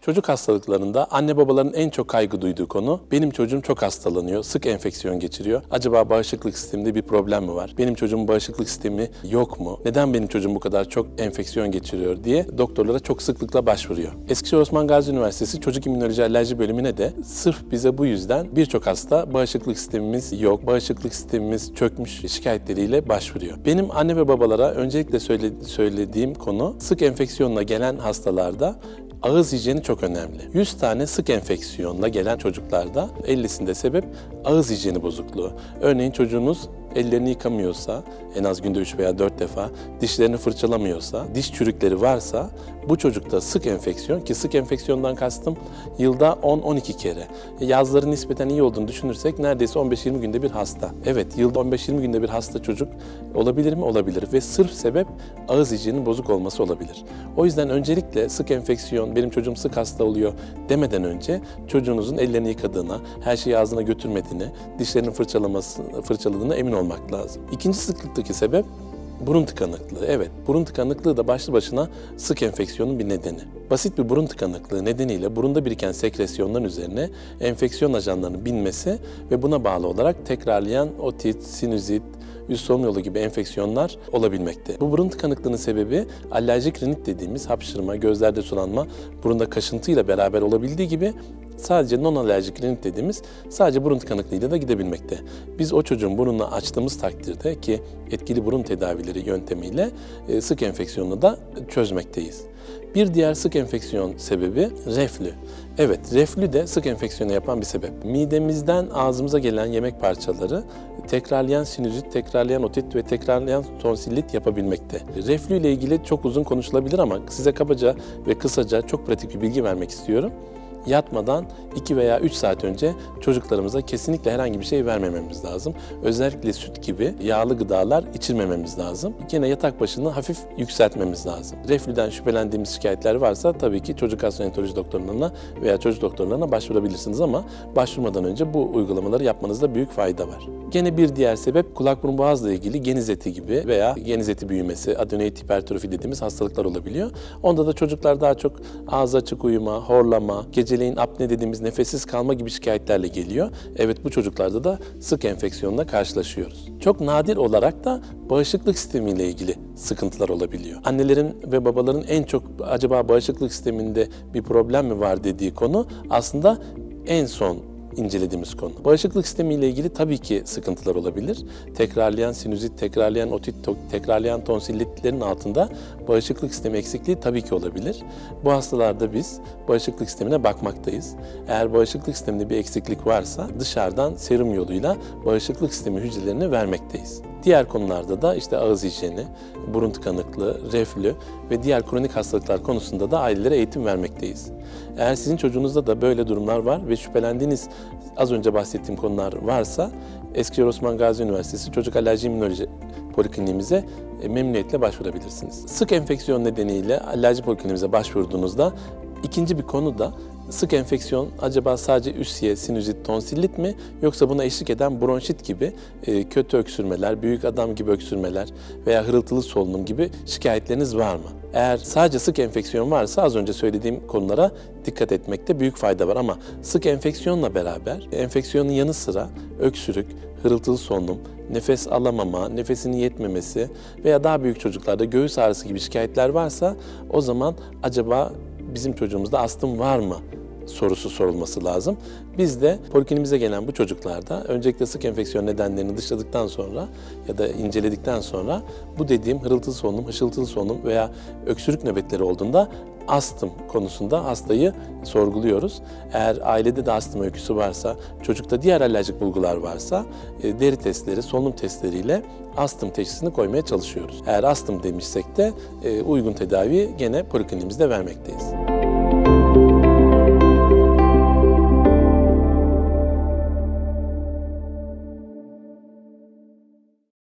Çocuk hastalıklarında anne babaların en çok kaygı duyduğu konu benim çocuğum çok hastalanıyor, sık enfeksiyon geçiriyor. Acaba bağışıklık sisteminde bir problem mi var? Benim çocuğumun bağışıklık sistemi yok mu? Neden benim çocuğum bu kadar çok enfeksiyon geçiriyor diye doktorlara çok sıklıkla başvuruyor. Eskişehir Osman Gazi Üniversitesi Çocuk İmmünoloji Alerji bölümüne de sırf bize bu yüzden birçok hasta bağışıklık sistemimiz yok, bağışıklık sistemimiz çökmüş şikayetleriyle başvuruyor. Benim anne ve babalara öncelikle söyle- söylediğim konu sık enfeksiyonla gelen hastalarda Ağız hijyeni çok önemli. 100 tane sık enfeksiyonla gelen çocuklarda 50'sinde sebep ağız hijyeni bozukluğu. Örneğin çocuğunuz ellerini yıkamıyorsa, en az günde 3 veya 4 defa, dişlerini fırçalamıyorsa, diş çürükleri varsa bu çocukta sık enfeksiyon ki sık enfeksiyondan kastım yılda 10-12 kere. Yazları nispeten iyi olduğunu düşünürsek neredeyse 15-20 günde bir hasta. Evet yılda 15-20 günde bir hasta çocuk olabilir mi? Olabilir ve sırf sebep ağız hijyeninin bozuk olması olabilir. O yüzden öncelikle sık enfeksiyon, benim çocuğum sık hasta oluyor demeden önce çocuğunuzun ellerini yıkadığına, her şeyi ağzına götürmediğine, dişlerini fırçalaması, fırçaladığına emin olmak lazım. İkinci sıklıktaki sebep burun tıkanıklığı. Evet, burun tıkanıklığı da başlı başına sık enfeksiyonun bir nedeni. Basit bir burun tıkanıklığı nedeniyle burunda biriken sekresyonların üzerine enfeksiyon ajanlarının binmesi ve buna bağlı olarak tekrarlayan otit, sinüzit, üst solunum yolu gibi enfeksiyonlar olabilmekte. Bu burun tıkanıklığının sebebi alerjik rinit dediğimiz hapşırma, gözlerde sulanma, burunda kaşıntıyla beraber olabildiği gibi sadece non-alerjik rinit dediğimiz sadece burun tıkanıklığıyla da gidebilmekte. Biz o çocuğun burnunu açtığımız takdirde ki etkili burun tedavileri yöntemiyle e, sık enfeksiyonunu da çözmekteyiz. Bir diğer sık enfeksiyon sebebi reflü. Evet, reflü de sık enfeksiyonu yapan bir sebep. Midemizden ağzımıza gelen yemek parçaları tekrarlayan sinüzit, tekrarlayan otit ve tekrarlayan tonsillit yapabilmekte. Reflü ile ilgili çok uzun konuşulabilir ama size kabaca ve kısaca çok pratik bir bilgi vermek istiyorum yatmadan 2 veya 3 saat önce çocuklarımıza kesinlikle herhangi bir şey vermememiz lazım. Özellikle süt gibi yağlı gıdalar içirmememiz lazım. Yine yatak başını hafif yükseltmemiz lazım. Reflüden şüphelendiğimiz şikayetler varsa tabii ki çocuk gastroenteroloji doktorlarına veya çocuk doktorlarına başvurabilirsiniz ama başvurmadan önce bu uygulamaları yapmanızda büyük fayda var. Gene bir diğer sebep kulak burun boğazla ilgili geniz eti gibi veya geniz eti büyümesi, adenoid hipertrofi dediğimiz hastalıklar olabiliyor. Onda da çocuklar daha çok ağız açık uyuma, horlama, geceleyin apne dediğimiz nefessiz kalma gibi şikayetlerle geliyor. Evet bu çocuklarda da sık enfeksiyonla karşılaşıyoruz. Çok nadir olarak da bağışıklık sistemiyle ilgili sıkıntılar olabiliyor. Annelerin ve babaların en çok acaba bağışıklık sisteminde bir problem mi var dediği konu aslında en son incelediğimiz konu. Bağışıklık sistemi ile ilgili tabii ki sıkıntılar olabilir. Tekrarlayan sinüzit, tekrarlayan otit, tekrarlayan tonsillitlerin altında bağışıklık sistemi eksikliği tabii ki olabilir. Bu hastalarda biz bağışıklık sistemine bakmaktayız. Eğer bağışıklık sisteminde bir eksiklik varsa dışarıdan serum yoluyla bağışıklık sistemi hücrelerini vermekteyiz. Diğer konularda da işte ağız hijyeni, burun tıkanıklığı, reflü ve diğer kronik hastalıklar konusunda da ailelere eğitim vermekteyiz. Eğer sizin çocuğunuzda da böyle durumlar var ve şüphelendiğiniz az önce bahsettiğim konular varsa Eskişehir Osman Gazi Üniversitesi Çocuk Alerji İmmünoloji Polikliniğimize e, memnuniyetle başvurabilirsiniz. Sık enfeksiyon nedeniyle alerji polikliniğimize başvurduğunuzda ikinci bir konu da sık enfeksiyon acaba sadece üsiye, sinüzit, tonsillit mi yoksa buna eşlik eden bronşit gibi e, kötü öksürmeler, büyük adam gibi öksürmeler veya hırıltılı solunum gibi şikayetleriniz var mı? Eğer sadece sık enfeksiyon varsa az önce söylediğim konulara dikkat etmekte büyük fayda var ama sık enfeksiyonla beraber enfeksiyonun yanı sıra öksürük, hırıltılı solunum, nefes alamama, nefesinin yetmemesi veya daha büyük çocuklarda göğüs ağrısı gibi şikayetler varsa o zaman acaba bizim çocuğumuzda astım var mı sorusu sorulması lazım. Biz de poliklinimize gelen bu çocuklarda öncelikle sık enfeksiyon nedenlerini dışladıktan sonra ya da inceledikten sonra bu dediğim hırıltılı solunum, hışıltılı solunum veya öksürük nöbetleri olduğunda astım konusunda hastayı sorguluyoruz. Eğer ailede de astım öyküsü varsa, çocukta diğer alerjik bulgular varsa e, deri testleri, solunum testleriyle astım teşhisini koymaya çalışıyoruz. Eğer astım demişsek de e, uygun tedavi gene poliklinimizde vermekteyiz.